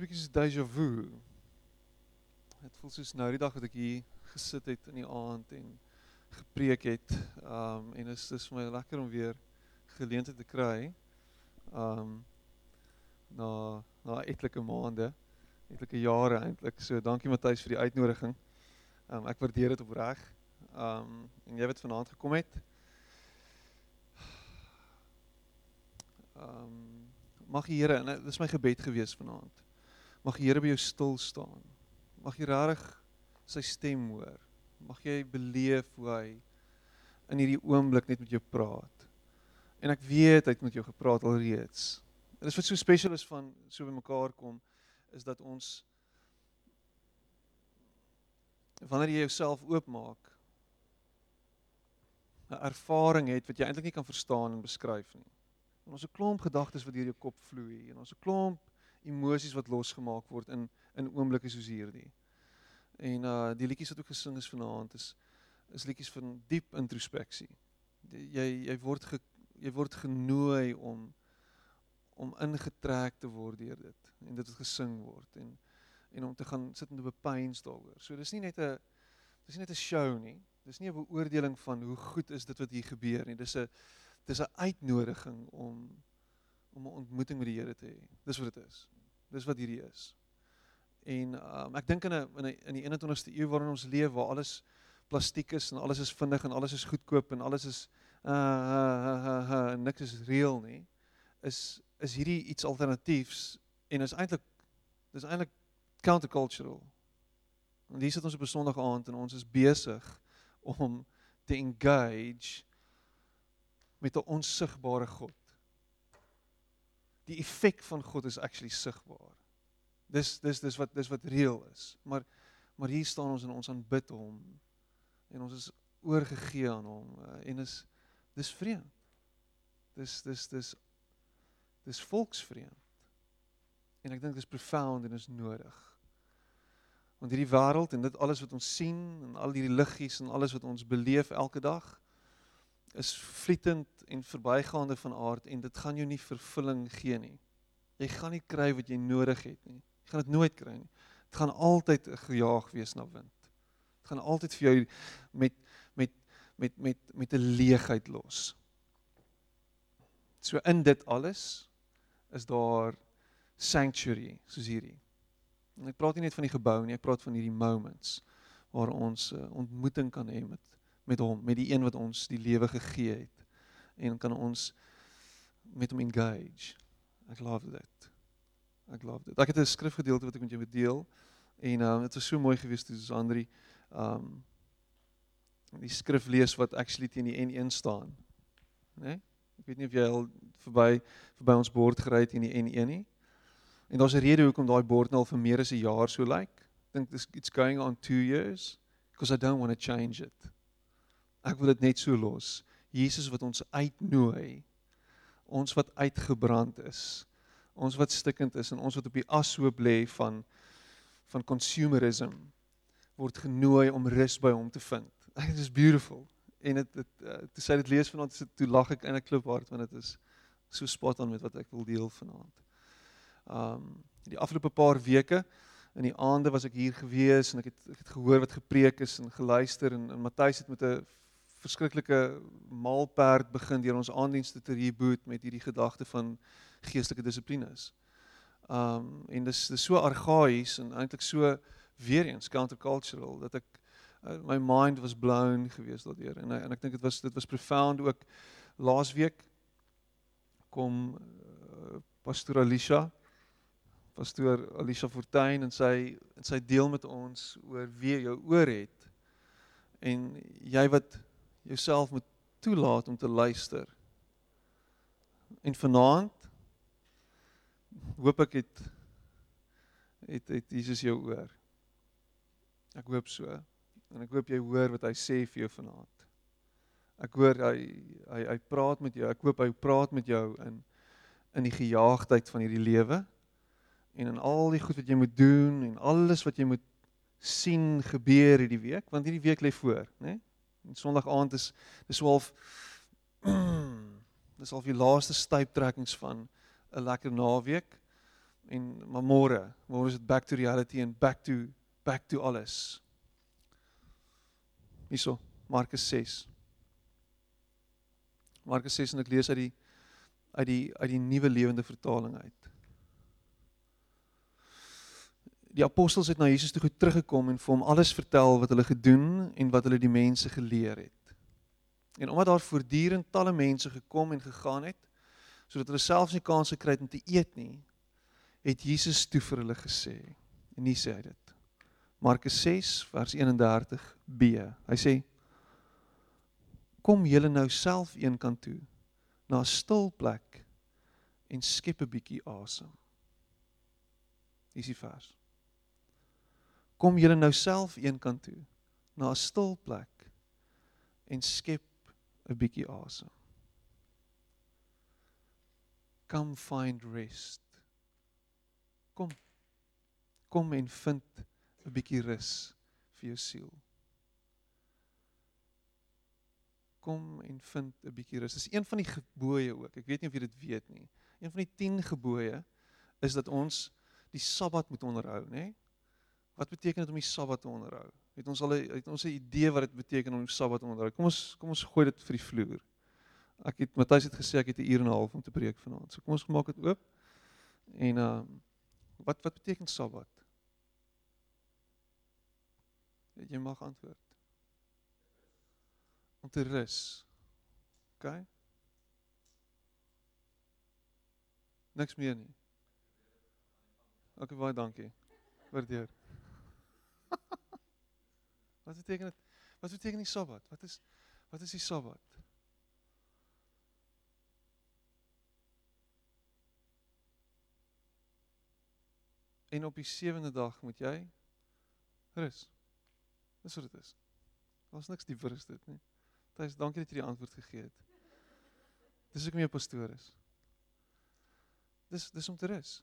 bietjie so déjà vu. Dit voel soos nou die dag wat ek hier gesit het in die aand en gepreek het. Um en is dis vir my lekker om weer geleentheid te kry. Um na na etlike maande, etlike jare eintlik. So dankie Matthys vir die uitnodiging. Um ek waardeer dit opreg. Um en jy wat vanaand gekom het. Um mag die Here dit is my gebed gewees vanaand Mag die Here by jou stil staan. Mag jy regtig sy stem hoor. Mag jy beleef hoe hy in hierdie oomblik net met jou praat. En ek weet hy het met jou gepraat alreeds. Dit is wat so spesiaal is van so by mekaar kom is dat ons wanneer jy jouself oopmaak 'n ervaring het wat jy eintlik nie kan verstaan en beskryf nie. En ons 'n klomp gedagtes wat deur jou kop vloei en ons 'n klomp emosies wat losgemaak word in in oomblikke soos hierdie. En uh die liedjies wat ook gesing is vanaand is is liedjies van diep introspeksie. Jy jy word ge, jy word genooi om om ingetrek te word deur dit en dit wat gesing word en en om te gaan sit en te bepeins daaroor. So dis nie net 'n dis nie net 'n show nie. Dis nie 'n beoordeling van hoe goed is dit wat hier gebeur nie. Dis 'n dis 'n uitnodiging om om 'n ontmoeting met die Here te hê. Dis wat dit is. Dis wat hierdie is. En um, ek dink in 'n in 'n in die 21ste eeu waarin ons leef waar alles plastiek is en alles is vinnig en alles is goedkoop en alles is uh uh uh, niks is reëel nie. Is is hierdie iets alternatiefs en is eintlik dis eintlik countercultural. En hier sit ons op 'n Sondag aand en ons is besig om te engage met 'n onsigbare God die effek van God is actually sigbaar. Dis dis dis wat dis wat reël is. Maar maar hier staan ons en ons aanbid hom en ons is oorgegee aan hom eh, en is dis vreemd. Dis dis dis dis volksvreemd. En ek dink dis profound en is nodig. Want hierdie wêreld en dit alles wat ons sien en al hierdie liggies en alles wat ons beleef elke dag is vlietend en verbygaande van aard en dit gaan jou nie vervulling gee nie. Jy gaan nie kry wat jy nodig het nie. Jy gaan dit nooit kry nie. Dit gaan altyd gejaag wees na wind. Dit gaan altyd vir jou met met met met met 'n leegheid los. So in dit alles is daar sanctuary soos hierdie. En ek praat nie net van die gebou nie, ek praat van hierdie moments waar ons uh, ontmoeting kan hê met met hom, met die een wat ons die lewe gegee het en kan ons met hom engage. Ek love dit. Ek love dit. Ek het 'n skrifgedeelte wat ek met jou wil deel en um dit was so mooi geweest toe Sandri um die skrif lees wat actually teen die N1 staan. Né? Nee? Ek weet nie of jy al verby verby ons bord gery het in die N1 nie. En daar's 'n rede hoekom daai bord nou al vir meer as 'n jaar so lyk. Like. Dink this it's going on 2 years because I don't want to change it. Ek wil dit net so los. Jesus wat ons uitnooi. Ons wat uitgebrand is. Ons wat stikkend is en ons wat op die ashoop lê van van consumerism word genooi om rus by hom te vind. Dit is beautiful. En dit dit uh, toe sê dit lees vanaand toe lag ek eintlik klop hard want dit is so spot on met wat ek wil deel vanaand. Um die afgelope paar weke in die aande was ek hier gewees en ek het ek het gehoor wat gepreek is en geluister en, en Matthys het met 'n verskriklike maalperd begin deur ons aandienste te reboot met hierdie gedagte van geestelike dissiplines. Um en dis dis so argaïs en eintlik so weer eens countercultural dat ek uh, my mind was blown geweest daardeur. En en ek dink dit was dit was profound ook. Laasweek kom uh, pastoor Alicia pastoor Alicia Fortuin en sy en sy deel met ons oor wie jou oor het. En jy wat jouself moet toelaat om te luister. En vanaand hoop ek het het het Jesus jou oor. Ek hoop so. En ek hoop jy hoor wat hy sê vir jou vanaand. Ek hoor hy hy hy praat met jou. Ek hoop hy praat met jou in in die gejaagdheid van hierdie lewe en in al die goed wat jy moet doen en alles wat jy moet sien gebeur hierdie week want hierdie week lê voor, né? Nee? Sondag aand is dis so half dis half die laaste styptrekkings van 'n lekker naweek en maar môre, môre is dit back to reality en back to back to alles. Hierso, Markus 6. Markus 6 en ek lees uit die uit die uit die nuwe lewende vertaling uit. Die apostels het na Jesus toe teruggekom en vir hom alles vertel wat hulle gedoen en wat hulle die mense geleer het. En omdat daar voortdurend talle mense gekom en gegaan het sodat hulle selfs nie kans gekry het om te eet nie, het Jesus toe vir hulle gesê. En nie sê hy dit. Markus 6 vers 31b. Hy sê kom julle nou self een kant toe na 'n stil plek en skep 'n bietjie asem. Dis die vers. Kom julle nou self een kant toe na 'n stil plek en skep 'n bietjie asem. Come find rest. Kom. Kom en vind 'n bietjie rus vir jou siel. kom en vind 'n bietjie rus. Dis een van die gebooie ook. Ek weet nie of jy dit weet nie. Een van die 10 gebooie is dat ons die Sabbat moet onderhou, nê? Wat beteken dit om die Sabbat te onderhou? Het ons al 'n het ons 'n idee wat dit beteken om die Sabbat te onderhou? Kom ons kom ons gooi dit vir die vloer. Ek het Matthys het gesê ek het 'n uur en 'n half om te preek vanaand. So kom ons maak dit oop. En uh wat wat beteken Sabbat? Jy mag antwoord om te rus. OK? Niks meer nie. OK, baie dankie. Waardeer. wat beteken dit? Wat beteken die Sabbat? Wat is wat is die Sabbat? En op die sewende dag moet jy rus. Dis wat dit is. Daar's niks dieper as dit nie. Thys, dankie dat jy die antwoord gegee het. Dis ek meer pastoor is. Dis dis om te rus.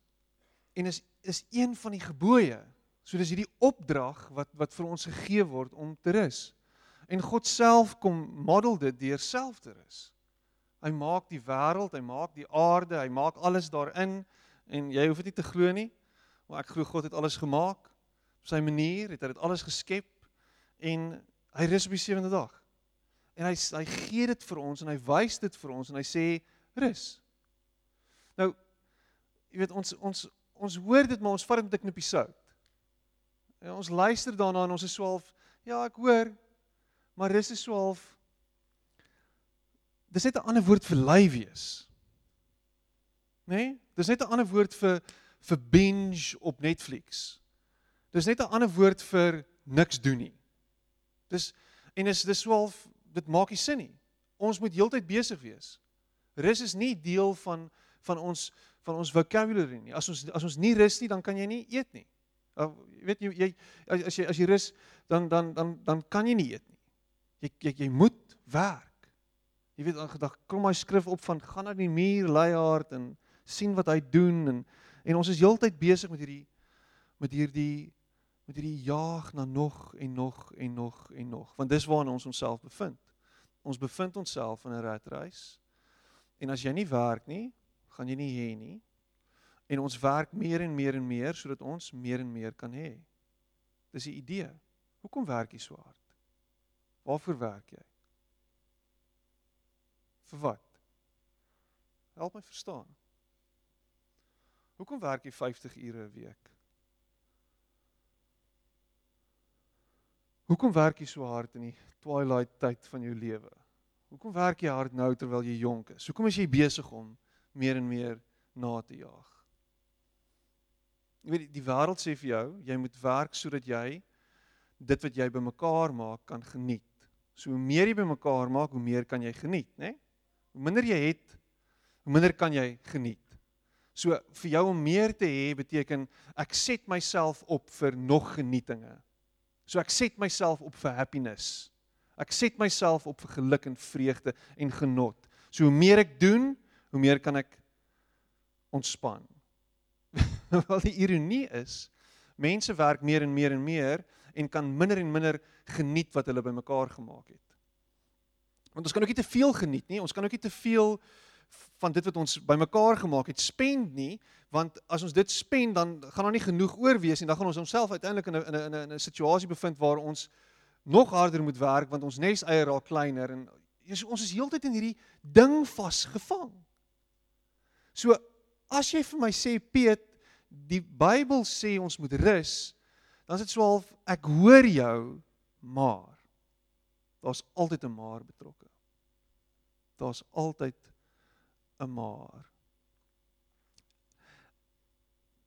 En is is een van die gebooie. So dis hierdie opdrag wat wat vir ons gegee word om te rus. En God self kom model dit deur self te rus. Hy maak die wêreld, hy maak die aarde, hy maak alles daarin en jy hoef dit nie te glo nie, maar ek glo God het alles gemaak op sy manier, het hy dit alles geskep en hy rus op die sewende dag. En hy hy gee dit vir ons en hy wys dit vir ons en hy sê rus. Nou jy weet ons ons ons hoor dit maar ons vat dit met 'n knippie sout. En ons luister daarna en ons is swaalf ja, ek hoor. Maar rus is swaalf Dis net 'n ander woord vir lui wees. Né? Nee? Dis net 'n ander woord vir vir binge op Netflix. Dis net 'n ander woord vir niks doen nie. Dis en is dis swaalf dit maak nie sin nie. Ons moet heeltyd besig wees. Rus is nie deel van van ons van ons vocabulary nie. As ons as ons nie rus nie, dan kan jy nie eet nie. Jy weet jy, jy as jy as jy rus, dan dan dan dan kan jy nie eet nie. Jy jy, jy moet werk. Jy weet aangedag kom my skrif op van gaan na die muur lei hard en sien wat hy doen en en ons is heeltyd besig met hierdie met hierdie met hierdie jaag na nog en nog en nog en nog want dis waarna ons onsself bevind ons bevind onsself in 'n ratreis. En as jy nie werk nie, gaan jy nie hê nie. En ons werk meer en meer en meer sodat ons meer en meer kan hê. Dis die idee. Hoekom werk jy so hard? Waarvoor werk jy? Vir wat? Help my verstaan. Hoekom werk jy 50 ure 'n week? Hoekom werk jy so hard in die twilight tyd van jou lewe? Hoekom werk jy hard nou terwyl jy jonk is? Hoekom is jy besig om meer en meer na te jaag? Jy weet die wêreld sê vir jou, jy moet werk sodat jy dit wat jy bymekaar maak kan geniet. So hoe meer jy bymekaar maak, hoe meer kan jy geniet, né? Nee? Hoe minder jy het, hoe minder kan jy geniet. So vir jou om meer te hê beteken ek set myself op vir nog genietinge. So ek set myself op vir happiness. Ek set myself op vir geluk en vreugde en genot. So hoe meer ek doen, hoe meer kan ek ontspan. Wel die ironie is, mense werk meer en meer en meer en kan minder en minder geniet wat hulle bymekaar gemaak het. Want ons kan ook nie te veel geniet nie. Ons kan ook nie te veel van dit wat ons bymekaar gemaak het spend nie, want as ons dit spend dan gaan daar nie genoeg oor wees en dan gaan ons onsself uiteindelik in 'n in 'n in 'n situasie bevind waar ons nog harder moet werk want ons nes eier raak kleiner en Jesus, ons is heeltyd in hierdie ding vasgevang. So as jy vir my sê Piet, die Bybel sê ons moet rus, dan is dit so half ek hoor jou, maar daar's altyd 'n maar betrokke. Daar's altyd 'n maar.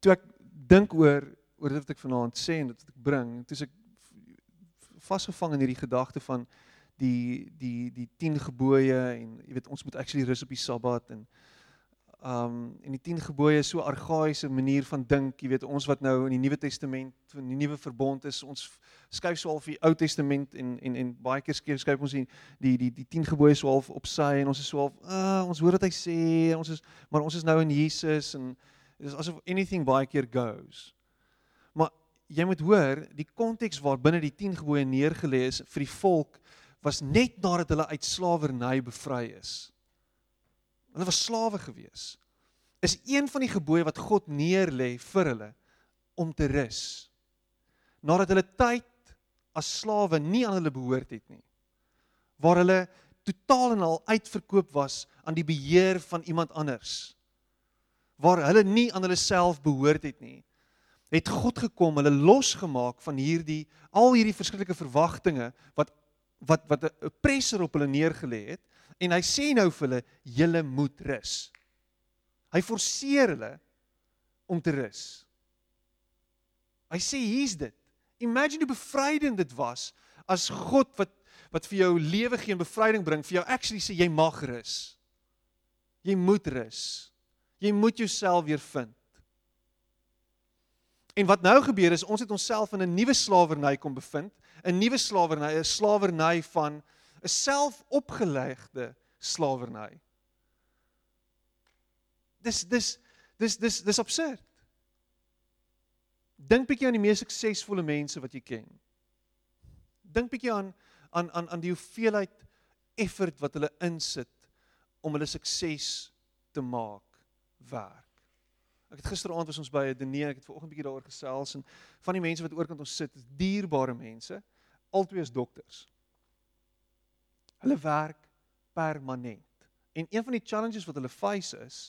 Toe ek dink oor oor dit wat ek vanaand sê en dit wat ek bring, toe ek vasgevang in hierdie gedagte van die die die 10 gebooie en jy weet ons moet actually rus op die Sabbat en um en die 10 gebooie is so argaïese manier van dink, jy weet ons wat nou in die Nuwe Testament, in die Nuwe Verbond is, ons skuif so half die Ou Testament en en en baie keer skuif skuif ons die die die die 10 gebooie so half op sy en ons is so half, uh, ons hoor wat hy sê, ons is maar ons is nou in Jesus en dit is asof anything baie keer goes. Maar jy moet hoor, die konteks waar binne die 10 gebooie neergelê is vir die volk was net nadat hulle uit slawerny bevry is. Hulle was slawe gewees. Is een van die gebooie wat God neerlê vir hulle om te rus. Nadat hulle tyd as slawe nie aan hulle behoort het nie. Waar hulle totaal en al uitverkoop was aan die beheer van iemand anders. Waar hulle nie aan hulle self behoort het nie. Het God gekom, hulle losgemaak van hierdie al hierdie verskriklike verwagtinge wat wat wat 'n pressure op hulle neergelê het en hy sê nou vir hulle julle moet rus. Hy forceer hulle om te rus. Hy sê hier's dit. Imagine hoe bevrydend dit was as God wat wat vir jou lewe gee en bevryding bring vir jou actually sê jy mag rus. Jy moet rus. Jy moet jouself weer vind. En wat nou gebeur is ons het onsself in 'n nuwe slawerny kom bevind, 'n nuwe slawerny, 'n slawerny van 'n selfopgelegde slawerny. Dis dis dis dis dis absurd. Dink bietjie aan die mees suksesvolle mense wat jy ken. Dink bietjie aan aan aan aan die hoeveelheid effort wat hulle insit om hulle sukses te maak werk. Ek het gisteraand was ons by 'n diner, ek het vanoggend bietjie daaroor gesels en van die mense wat oorkant ons sit, is dierbare mense, albei is dokters. Hulle werk permanent. En een van die challenges wat hulle face is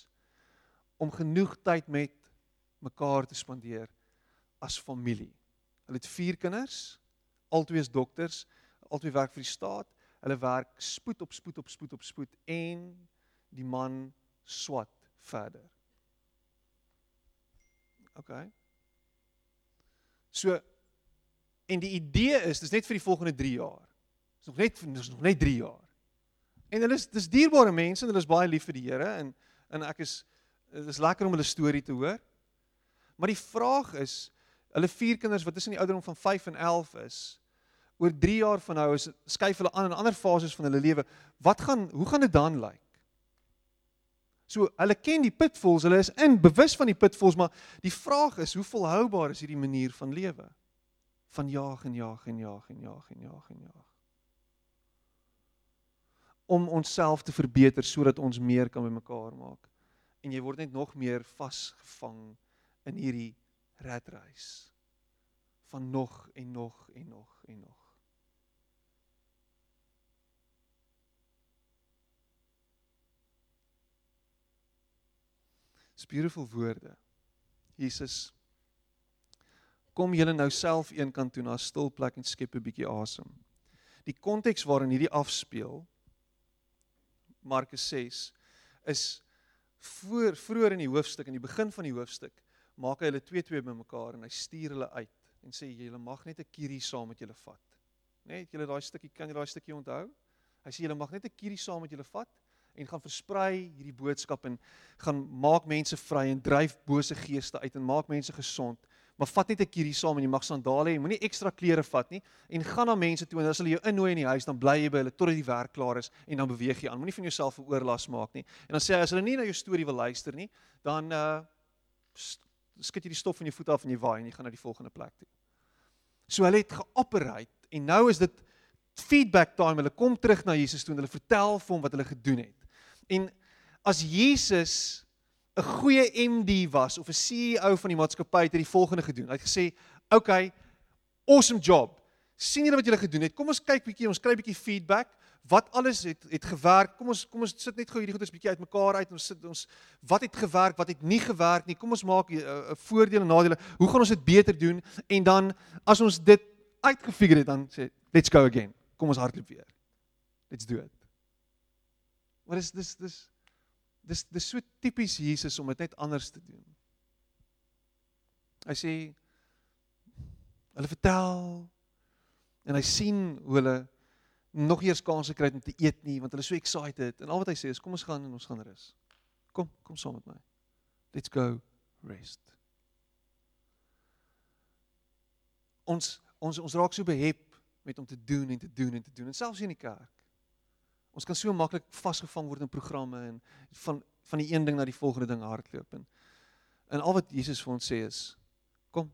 om genoeg tyd met mekaar te spandeer as familie. Hulle het 4 kinders, albei is dokters, albei werk vir die staat. Hulle werk spoed op spoed op spoed op spoed en die man swat verder. OK. So en die idee is dis net vir die volgende 3 jaar. Dis nog net dis nog net 3 jaar. En hulle is dis dierbare mense en hulle is baie lief vir die Here en en ek is dit is lekker om hulle storie te hoor. Maar die vraag is hulle vier kinders wat tussen die ouderdom van 5 en 11 is oor 3 jaar van nou is skuif hulle aan in ander fases van hulle lewe. Wat gaan hoe gaan dit dan lyk? So hulle ken die pitfalls, hulle is in bewus van die pitfalls, maar die vraag is hoe volhoubaar is hierdie manier van lewe? Van jaag en jaag en jaag en jaag en jaag en jaag om onsself te verbeter sodat ons meer kan by mekaar maak. En jy word net nog meer vasgevang in hierdie redreis van nog en nog en nog en nog. Beautiful woorde. Jesus kom julle nou self eenkant toe na 'n stil plek en skep 'n bietjie asem. Die konteks waarin hierdie afspeel Markus 6 is voor vroeër in die hoofstuk in die begin van die hoofstuk maak hy hulle twee twee bymekaar en hy stuur hulle uit en sê julle mag net 'n kierie saam met julle vat. Net julle daai stukkie kan jy daai stukkie onthou? Hy sê julle mag net 'n kierie saam met julle vat en gaan versprei hierdie boodskap en gaan maak mense vry en dryf bose geeste uit en maak mense gesond maar vat net 'n keer saam en jy mag sandale hê, moenie ekstra klere vat nie en gaan na mense toe en as hulle jou innooi in die huis dan bly jy by hulle totdat die werk klaar is en dan beweeg jy aan. Moenie van jouself 'n oorlas maak nie. En dan sê hy as hulle nie na jou storie wil luister nie, dan uh skud jy die stof van jou voete af en jy waai en jy gaan na die volgende plek toe. So hulle het geoperate en nou is dit feedback time. Hulle kom terug na Jesus toe en hulle vertel vir hom wat hulle gedoen het. En as Jesus 'n goeie MD was of 'n CEO van die maatskappy het die volgende gedoen. Hy het gesê, "Oké, okay, awesome job. sien julle wat julle gedoen het? Kom ons kyk bietjie, ons kry bietjie feedback. Wat alles het het gewerk? Kom ons kom ons sit net gou hierdie goedes bietjie uitmekaar uit ons sit ons wat het gewerk, wat het nie gewerk nie. Kom ons maak 'n uh, voordele en nadele. Hoe gaan ons dit beter doen? En dan as ons dit uitgefigure het, dan sê, "Let's go again. Kom ons hardloop weer. Let's do it." Maar dis dis dis dis dis so tipies Jesus om dit net anders te doen. Hy sê hulle vertel en hy sien hoe hulle nog eers kans gekry het om te eet nie want hulle is so excited en al wat hy sê is kom ons gaan en ons gaan rus. Kom, kom saam met my. Let's go rest. Ons ons ons raak so behep met om te doen en te doen en te doen en selfs in die kerk. Ons kan so maklik vasgevang word in programme en van van die een ding na die volgende ding hardloop en en al wat Jesus vir ons sê is kom.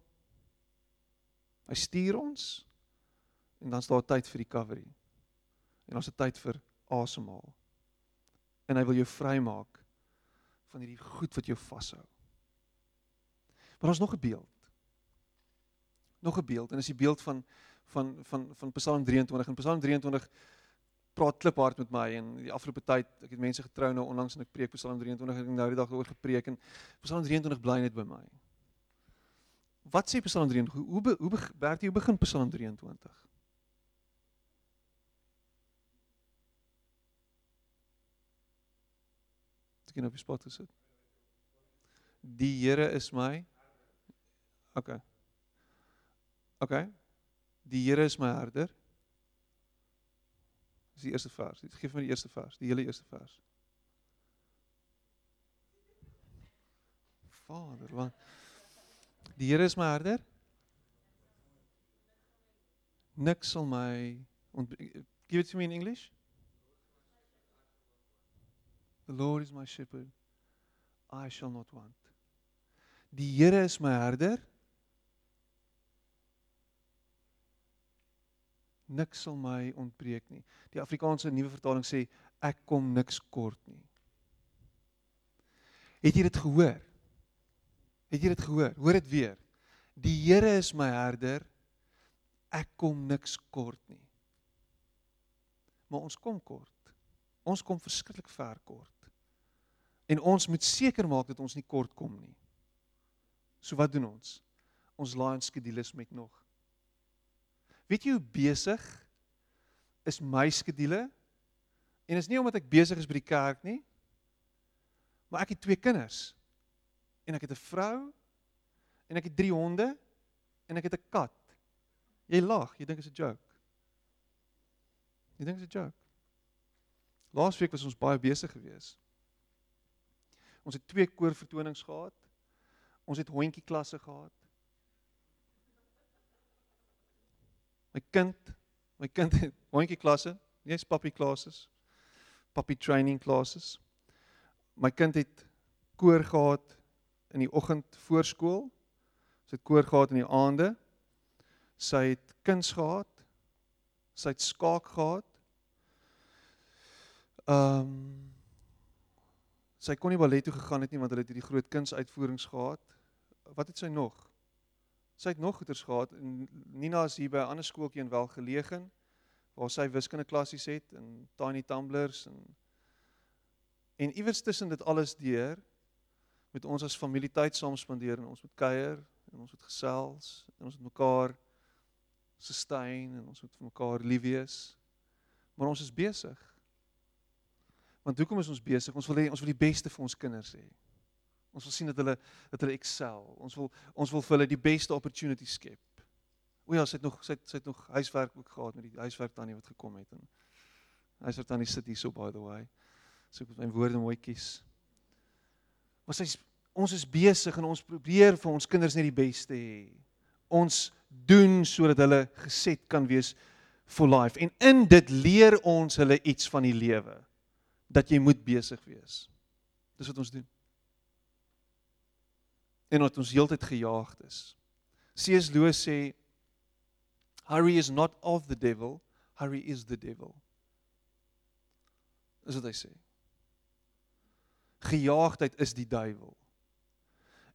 Hy stuur ons en dan staan tyd vir recovery. En ons het tyd vir asemhaal. En hy wil jou vrymaak van hierdie goed wat jou vashou. Maar ons nog 'n beeld. Nog 'n beeld en dis die beeld van van van van Psalm 23 en Psalm 23 praat kliphard met my en die afgelope tyd ek het mense getrou nou onlangs en ek preek Psalm 23 ek het nou die dag oor gepreek en Psalm 23 bly net by my. Wat sê Psalm 23? Hoe hoe hoe Bertie, hoe begin Psalm 23? miskien op die spot gesit. Die Here is my OK. OK. Die Here is my herder. Dis die eerste vers. Dit gee vir my die eerste vers, die hele eerste vers. Vader, wat Die Here is my herder. Niks sal my give it to me in English. The Lord is my shepherd. I shall not want. Die Here is my herder. Niks sal my ontbreek nie. Die Afrikaanse nuwe vertaling sê ek kom niks kort nie. Het jy dit gehoor? Het jy dit gehoor? Hoor dit weer. Die Here is my herder. Ek kom niks kort nie. Maar ons kom kort. Ons kom verskriklik ver kort. En ons moet seker maak dat ons nie kort kom nie. So wat doen ons? Ons laai ons skedules met nog. Weet jy hoe besig is my skedule? En is nie omdat ek besig is by die kerk nie. Maar ek het twee kinders. En ek het 'n vrou en ek het drie honde en ek het 'n kat. Jy lag, jy dink dit is 'n joke. Jy dink dit is 'n joke. Laasweek was ons baie besig geweest. Ons het twee koorvertonings gehad. Ons het hondjie klasse gehad. My kind, my kind het hondjie klasse, jy's papi classes. Papi training classes. My kind het koor gehad in die oggend voorskool. Sy het koor gehad in die aande. Sy het kuns gehad. Sy het skaak gehad. Ehm um, Sy kon nie ballet toe gegaan het nie want hulle het hierdie groot kunsuitvoerings gehad. Wat het sy nog? Sy het nog goeters gehad en Nina is hier by 'n ander skooltjie in Welgelegen waar sy wiskunde klassies het en tiny tumblers en en iewers tussen dit alles deur met ons as familie tyd saam spandeer en ons moet kuier en ons moet gesels en ons moet mekaar sustain en ons moet vir mekaar lief wees. Maar ons is besig. Want hoekom is ons besig? Ons wil hê ons wil die beste vir ons kinders hê. Ons wil sien dat hulle dat hulle excel. Ons wil ons wil vir hulle die beste opportunity skep. O ja, sy het nog sy het, sy het nog huiswerk ook gehad met die huiswerk tannie wat gekom het en huiswerk tannie sit hier so by the way. So ek moet my woorde mooi kies. Maar sy ons is besig en ons probeer vir ons kinders net die beste hê. Ons doen sodat hulle geset kan wees for life en in dit leer ons hulle iets van die lewe dat jy moet besig wees. Dis wat ons doen. En wat ons heeltyd gejaagd is. C.S. Lewis sê hurry is not of the devil, hurry is the devil. Dis wat hy sê. Gejaagdheid is die duiwel.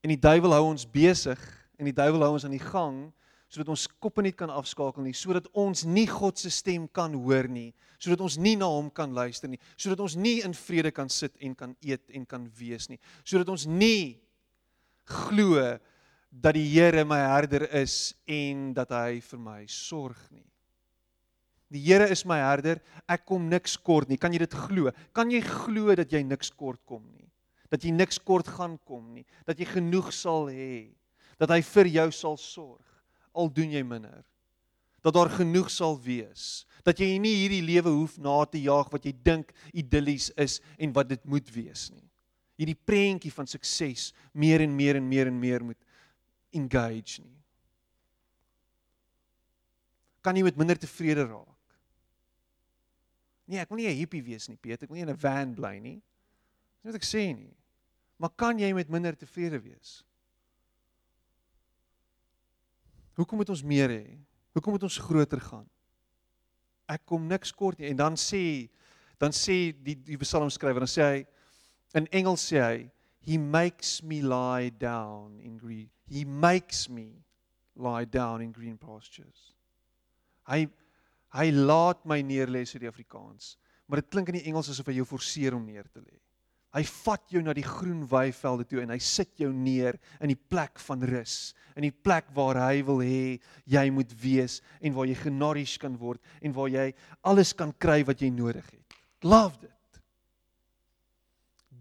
En die duiwel hou ons besig en die duiwel hou ons aan die gang sodat ons koppe nie kan afskakel nie, sodat ons nie God se stem kan hoor nie, sodat ons nie na hom kan luister nie, sodat ons nie in vrede kan sit en kan eet en kan wees nie, sodat ons nie glo dat die Here my herder is en dat hy vir my sorg nie. Die Here is my herder, ek kom niks kort nie. Kan jy dit glo? Kan jy glo dat jy niks kort kom nie? Dat jy niks kort gaan kom nie? Dat jy genoeg sal hê? Dat hy vir jou sal sorg al doen jy minder? Dat daar genoeg sal wees? Dat jy nie hierdie lewe hoef na te jaag wat jy dink idillies is en wat dit moet wees nie. Hierdie prentjie van sukses meer en meer en meer en meer moet engage nie. Kan jy met minder tevrede raak? Nee, ek wil nie 'n hippie wees nie, Piet. Ek wil nie in 'n van bly nie. Dis wat ek sê nie. Maar kan jy met minder tevrede wees? Hoekom moet ons meer hê? Hoekom moet ons groter gaan? Ek kom niks kort nie en dan sê dan sê die die psalmskrywer dan sê hy in Engels sê hy he makes me lie down in green he makes me lie down in green pastures. Hy Hy laat my neer lê sê die Afrikaans. Maar dit klink in die Engels asof hy jou forceer om neer te lê. Hy vat jou na die groen weivelde toe en hy sit jou neer in die plek van rus, in die plek waar hy wil hê jy moet wees en waar jy genourish kan word en waar jy alles kan kry wat jy nodig het. Love dit.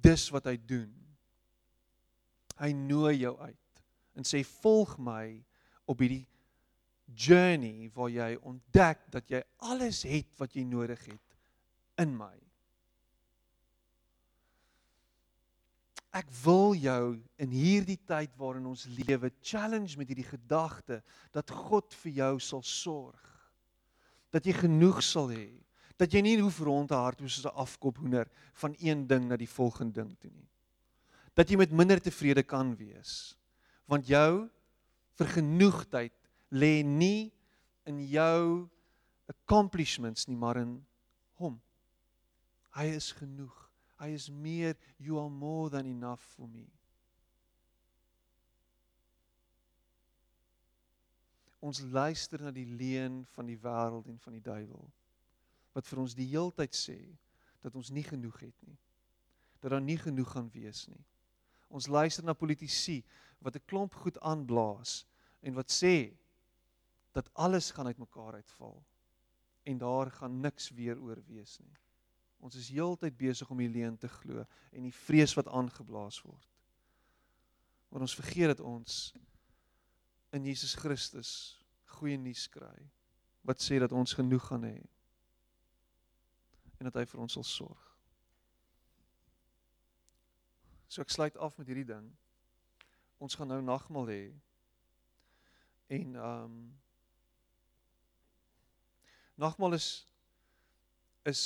Dis wat hy doen. Hy nooi jou uit en sê volg my op hierdie journey waar jy ontdek dat jy alles het wat jy nodig het in my. Ek wil jou in hierdie tyd waarin ons lewe challenge met hierdie gedagte dat God vir jou sal sorg. Dat jy genoeg sal hê. Dat jy nie hoef rond te hardloop soos 'n afkop hoender van een ding na die volgende ding toe nie. Dat jy met minder tevrede kan wees. Want jou vergenoegdheid lê nie in jou accomplishments nie, maar in hom. Hy is genoeg. Hy is meer you are more than enough for me. Ons luister na die leuen van die wêreld en van die duiwel wat vir ons die heeltyd sê dat ons nie genoeg het nie. Dat daar nie genoeg gaan wees nie. Ons luister na politici wat 'n klomp goed aanblaas en wat sê dat alles gaan uitmekaar uitval en daar gaan niks weer oor wees nie. Ons is heeltyd besig om die leuen te glo en die vrees wat aangeblaas word. Maar ons vergeet dat ons in Jesus Christus goeie nuus kry wat sê dat ons genoeg gaan hê en dat hy vir ons sal sorg. So ek sluit af met hierdie ding. Ons gaan nou nagmaal hê. En ehm um, Nagmaal is is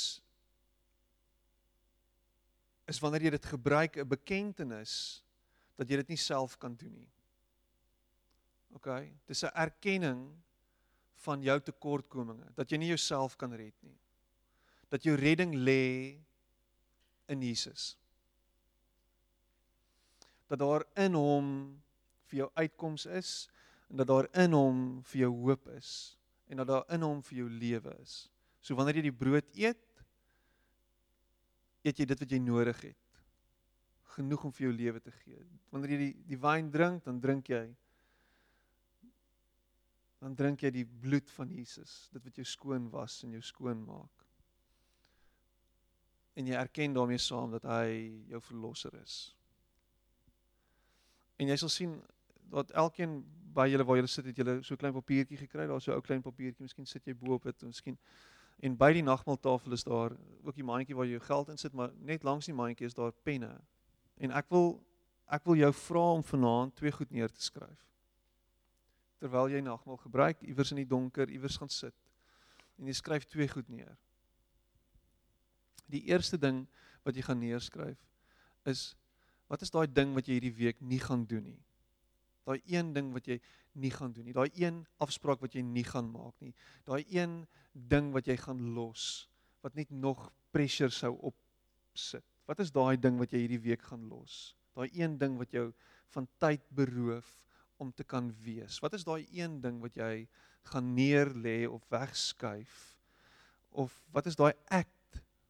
is wanneer jy dit gebruik 'n bekentenis dat jy dit nie self kan doen nie. OK, dis 'n erkenning van jou tekortkominge, dat jy nie jouself kan red nie. Dat jou redding lê in Jesus. Dat daar in hom vir jou uitkoms is en dat daar in hom vir jou hoop is en dat daar in hom vir jou lewe is. So wanneer jy die brood eet, eet jy dit wat jy nodig het. Genoeg om vir jou lewe te gee. Wanneer jy die die wyn drink, dan drink jy dan drink jy die bloed van Jesus, dit wat jou skoon was en jou skoon maak. En jy erken daarmee saam dat hy jou verlosser is. En jy sal sien dat elkeen by julle waar julle sit het julle so klein papiertjie gekry. Daar's so 'n ou klein papiertjie. Miskien sit jy bo op dit, miskien. En by die nagmaaltafel is daar ook die mandjie waar jy jou geld insit, maar net langs die mandjie is daar penne. En ek wil ek wil jou vra om vanaand twee goed neer te skryf. Terwyl jy nagmaal gebruik, iewers in die donker, iewers gaan sit. En jy skryf twee goed neer. Die eerste ding wat jy gaan neerskryf is wat is daai ding wat jy hierdie week nie gaan doen nie? Daai een ding wat jy nie gaan doen nie. Daai een afspraak wat jy nie gaan maak nie. Daai een ding wat jy gaan los wat net nog pressure sou opsit Wat is daai ding wat jy hierdie week gaan los? Daai een ding wat jou van tyd beroof om te kan wees. Wat is daai een ding wat jy gaan neerlê of wegskuif? Of wat is daai act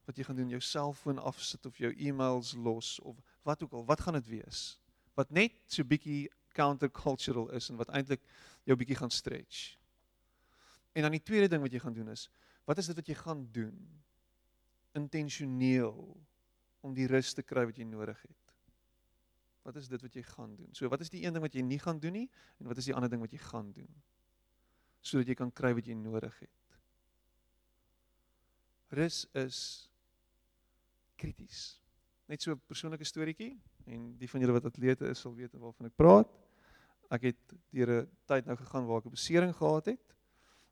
wat jy gaan doen? Jou selfoon afsit of jou e-mails los of wat ook al, wat gaan dit wees? Wat net so bietjie countercultural is en wat eintlik jou bietjie gaan stretch. En dan die tweede ding wat jy gaan doen is, wat is dit wat jy gaan doen? Intentioneel om die rus te kry wat jy nodig het. Wat is dit wat jy gaan doen? So wat is die een ding wat jy nie gaan doen nie en wat is die ander ding wat jy gaan doen? Sodat jy kan kry wat jy nodig het. Rus is krities. Net so 'n persoonlike storieetjie en die van julle wat atlete is sal weet waarvan ek praat. Ek het deur 'n tyd nou gegaan waar ek 'n besering gehad het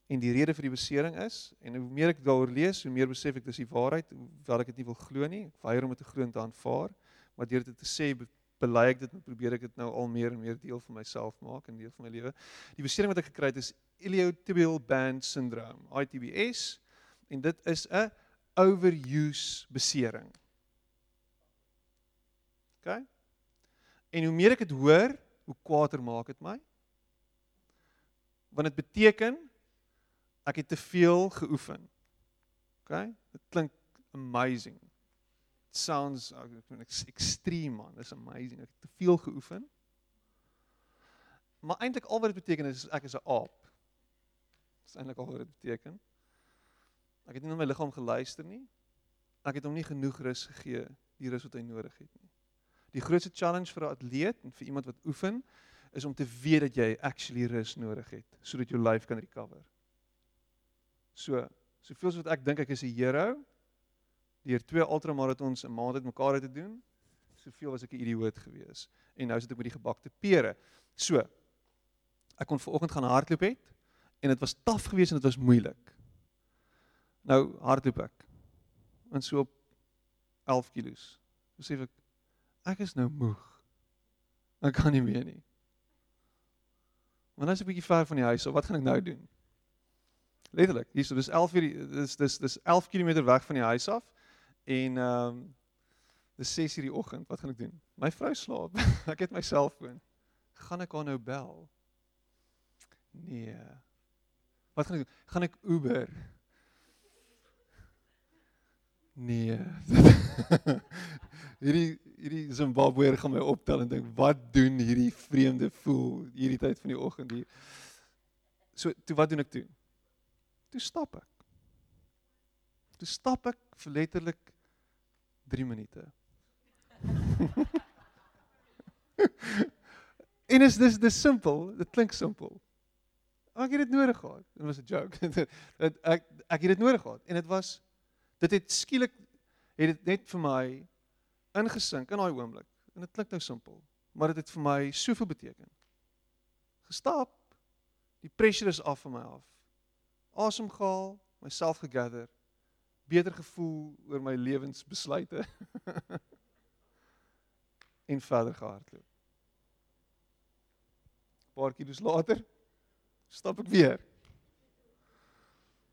en die rede vir die besering is en hoe meer ek daaroor lees, hoe meer besef ek dis die waarheid, hoewel ek dit nie wil glo nie. Ek weier om dit te glo en te aanvaar, maar deur dit te sê bely ek dit en probeer ek dit nou al meer en meer deel van myself maak en deel van my lewe. Die besering wat ek gekry het is iliotibial band syndrome, ITBS, en dit is 'n overuse besering. OK? En hoe meer ek dit hoor, hoe kwaader maak dit my. Want dit beteken ek het te veel geoefen. OK? Dit klink amazing. It sounds extreme man. It's amazing. Ek het te veel geoefen. Maar eintlik al wat dit beteken is ek is 'n aap. Dis eintlik al wat dit beteken. Ek het nie na my liggaam geluister nie. Ek het hom nie genoeg rus gegee, die rus wat hy nodig het nie. Die grootste challenge vir 'n atleet en vir iemand wat oefen is om te weet dat jy actually rus nodig het sodat jou lyf kan recover. So, soveel as wat ek dink ek is 'n hero deur twee ultramarathons 'n maand uit te doen, soveel was ek 'n idioot gewees. En nou sit ek met die gebakte pere. So, ek kon vanoggend gaan hardloop het en dit was taaf geweest en dit was moeilik. Nou hardloop ek. En so op 11 kg. Besef ek ek is nou moeg. Ek kan nie meer nie. Nou is ek 'n bietjie ver van die huis, so wat gaan ek nou doen? Letterlik, hier so dis 11 uur dis dis dis 11 km weg van die huis af en ehm um, dis 6 uur die oggend. Wat gaan ek doen? My vrou slaap. ek het my selfoon. Gaan ek haar nou bel? Nee. Wat gaan ek doen? Gaan ek Uber? Nee. hierdie hierdie Zimbabweër gaan my optel en dink wat doen hierdie vreemde voel hierdie tyd van die oggend hier. So toe wat doen ek toe? Toe stap ek. Toe stap ek vir letterlik 3 minute. en is dis dis simpel, dit klink simpel. Ek het dit nodig gehad. Dit was 'n joke. Dit ek ek het dit nodig gehad en dit was dit het skielik het dit net vir my ingesink in daai oomblik. En dit klink nou simpel, maar dit het vir my soveel beteken. Gestap. Die pressure is af van my af. Asem gehaal, myself gegather, beter gevoel oor my lewensbesluite. en verder gehardloop. Paar kilos later stap ek weer.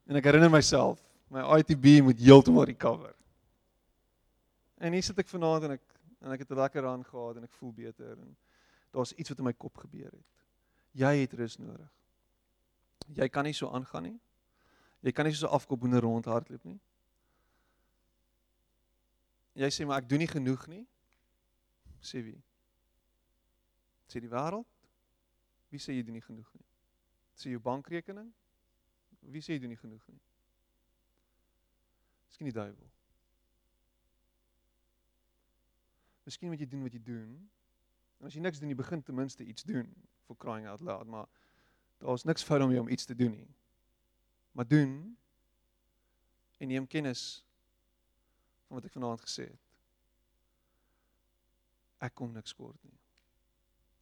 En ek herinner myself, my ITB moet heeltemal recover. En hier sit ek vanaand en ek en ek het 'n lekker aan gehad en ek voel beter en daar's iets wat in my kop gebeur het. Jy het rus nodig. Jy kan nie so aangaan nie. Jy kan nie so afkop boene rondhardloop nie. Jy sê maar ek doen nie genoeg nie. Sê wie? Sê die wêreld? Wie sê jy doen nie genoeg nie? Sê jou bankrekening? Wie sê jy doen nie genoeg nie? Miskien die duiwel. Miskien moet jy doen wat jy doen. En as jy niks doen nie, begin ten minste iets doen for crying out loud, maar daar's niks fout om jy om iets te doen nie. Maar doen en neem kennis van wat ek vanaand gesê het. Ek kom niks kort nie.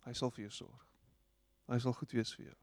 Hy sal vir jou sorg. Hy sal goed wees vir jou.